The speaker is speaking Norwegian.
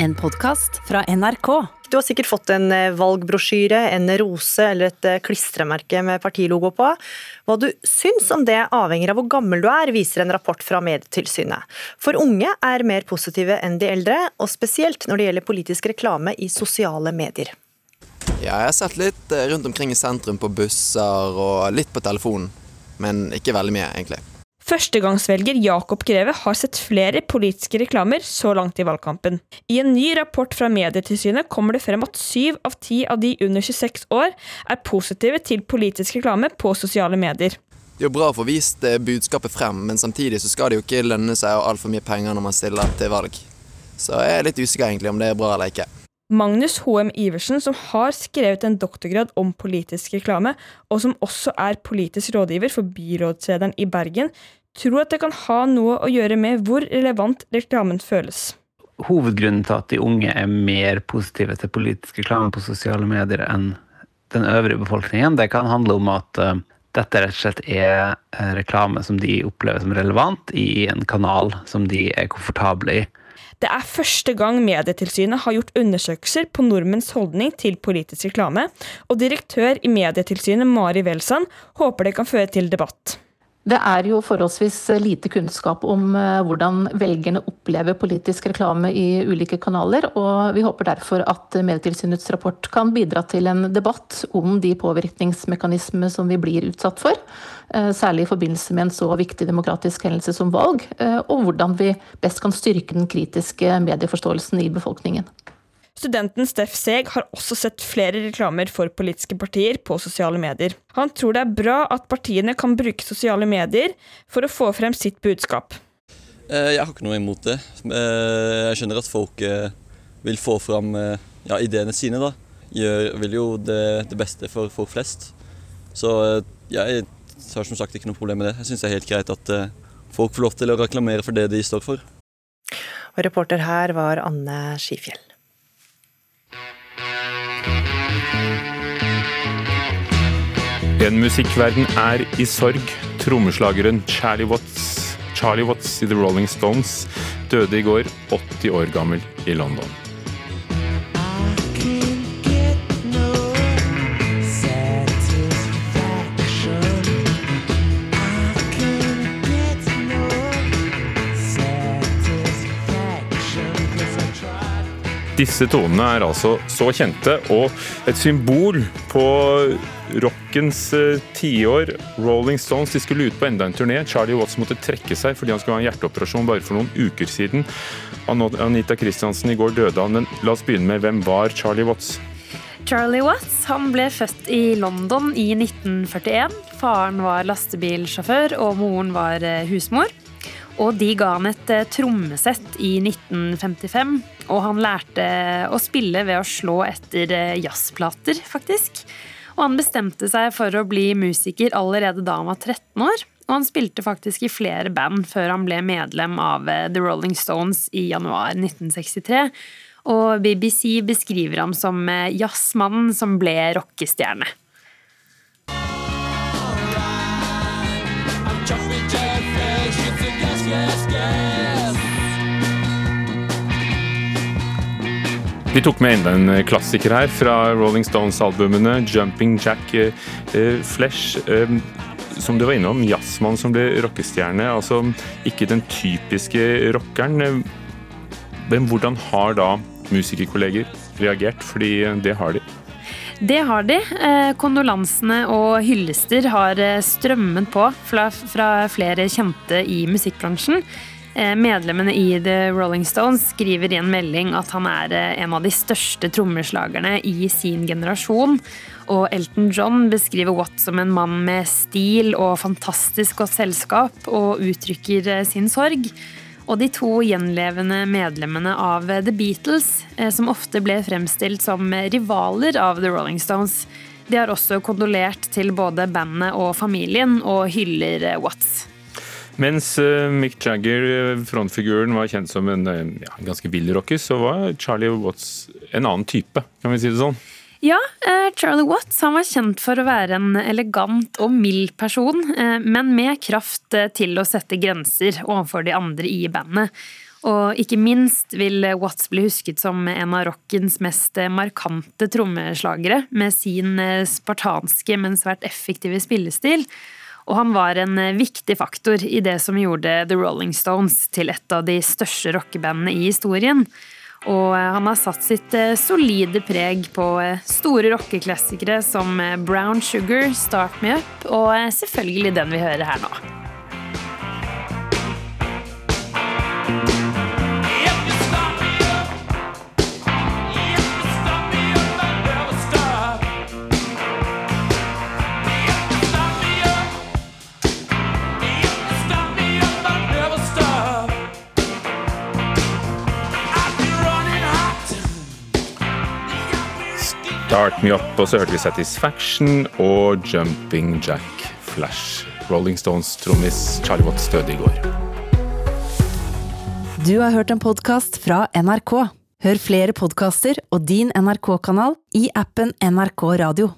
En podkast fra NRK. Du har sikkert fått en eh, valgbrosjyre, en rose eller et eh, klistremerke med partilogo på. Hva du syns om det avhenger av hvor gammel du er, viser en rapport fra Medietilsynet. For unge er mer positive enn de eldre, og spesielt når det gjelder politisk reklame i sosiale medier. Ja, jeg har sett litt eh, rundt omkring i sentrum på busser og litt på telefonen. Men ikke veldig mye, egentlig. Førstegangsvelger Jakob Greve har sett flere politiske reklamer så langt i valgkampen. I en ny rapport fra Medietilsynet kommer det frem at syv av ti av de under 26 år er positive til politisk reklame på sosiale medier. Det er jo bra å få vist eh, budskapet frem, men samtidig så skal det jo ikke lønne seg å ha altfor mye penger når man stiller til valg. Så jeg er litt usikker egentlig om det er bra eller ikke. Magnus H.M. Iversen, som har skrevet en doktorgrad om politisk reklame, og som også er politisk rådgiver for byrådslederen i Bergen, tror at det kan ha noe å gjøre med hvor relevant reklamen føles. Hovedgrunnen til at de unge er mer positive til politisk reklame på sosiale medier enn den øvrige befolkningen, det kan handle om at uh, dette rett og slett er uh, reklame som de opplever som relevant i en kanal som de er komfortable i. Det er første gang Medietilsynet har gjort undersøkelser på nordmenns holdning til politisk reklame, og direktør i Medietilsynet Mari Welsand håper det kan føre til debatt. Det er jo forholdsvis lite kunnskap om eh, hvordan velgerne opplever politisk reklame i ulike kanaler, og vi håper derfor at Medietilsynets rapport kan bidra til en debatt om de påvirkningsmekanismene som vi blir utsatt for, eh, særlig i forbindelse med en så viktig demokratisk hendelse som valg, eh, og hvordan vi best kan styrke den kritiske medieforståelsen i befolkningen. Studenten Steff Seg har også sett flere reklamer for politiske partier på sosiale medier. Han tror det er bra at partiene kan bruke sosiale medier for å få frem sitt budskap. Eh, jeg har ikke noe imot det. Eh, jeg skjønner at folk eh, vil få fram ja, ideene sine. da. Gjør, vil jo det, det, beste for folk flest. Så jeg har som sagt ikke noe problem med det. Jeg syns det er helt greit at folk får lov til å reklamere for det de står for. Og reporter her var Anne Skifjell. En musikkverden er i sorg. Trommeslageren Charlie Watts, Charlie Watts i The Rolling Stones døde i går, 80 år gammel, i London. Disse tonene er altså så kjente, og et symbol på rockens uh, tiår. Rolling Stones de skulle ut på enda en turné. Charlie Watts måtte trekke seg fordi han skulle ha en hjerteoperasjon bare for noen uker siden. Anita Christiansen, i går døde han, men la oss begynne med hvem var Charlie Watts? Charlie Watts han ble født i London i 1941. Faren var lastebilsjåfør, og moren var eh, husmor. Og de ga han et eh, trommesett i 1955, og han lærte å spille ved å slå etter eh, jazzplater, faktisk. Og han bestemte seg for å bli musiker allerede da han var 13 år. Og han spilte faktisk i flere band før han ble medlem av eh, The Rolling Stones i januar 1963. Og BBC beskriver ham som jazzmannen som ble rockestjerne. Vi tok med enda en klassiker her fra Rolling Stones-albumene. 'Jumping Jack eh, eh, Flesh'. Eh, som du var innom, jazzmann som ble rockestjerne. Altså ikke den typiske rockeren. Men hvordan har da musikerkolleger reagert? Fordi det har de. Det har de. Kondolansene og hyllester har strømmet på fra flere kjente i musikkbransjen. Eh, medlemmene i The Rolling Stones skriver i en melding at han er eh, en av de største trommeslagerne i sin generasjon. Og Elton John beskriver Watt som en mann med stil og fantastisk godt selskap, og uttrykker eh, sin sorg. Og de to gjenlevende medlemmene av The Beatles, som ofte ble fremstilt som rivaler av The Rolling Stones, de har også kondolert til både bandet og familien, og hyller Watts. Mens uh, Mick Jagger, eh, frontfiguren, var kjent som en uh, ja, ganske vill rocker, så var Charlie Watts en annen type, kan vi si det sånn? Ja, Charlie Watts han var kjent for å være en elegant og mild person, men med kraft til å sette grenser overfor de andre i bandet. Og ikke minst vil Watts bli husket som en av rockens mest markante trommeslagere, med sin spartanske, men svært effektive spillestil. Og han var en viktig faktor i det som gjorde The Rolling Stones til et av de største rockebandene i historien. Og han har satt sitt solide preg på store rockeklassikere som Brown Sugar, Start Me Up og selvfølgelig den vi hører her nå. Start Me Up, og så hørte vi Satisfaction og Jumping Jack Flash. Rolling Stones-trommis Charlie Watts døde i går. Du har hørt en podkast fra NRK. Hør flere podkaster og din NRK-kanal i appen NRK Radio.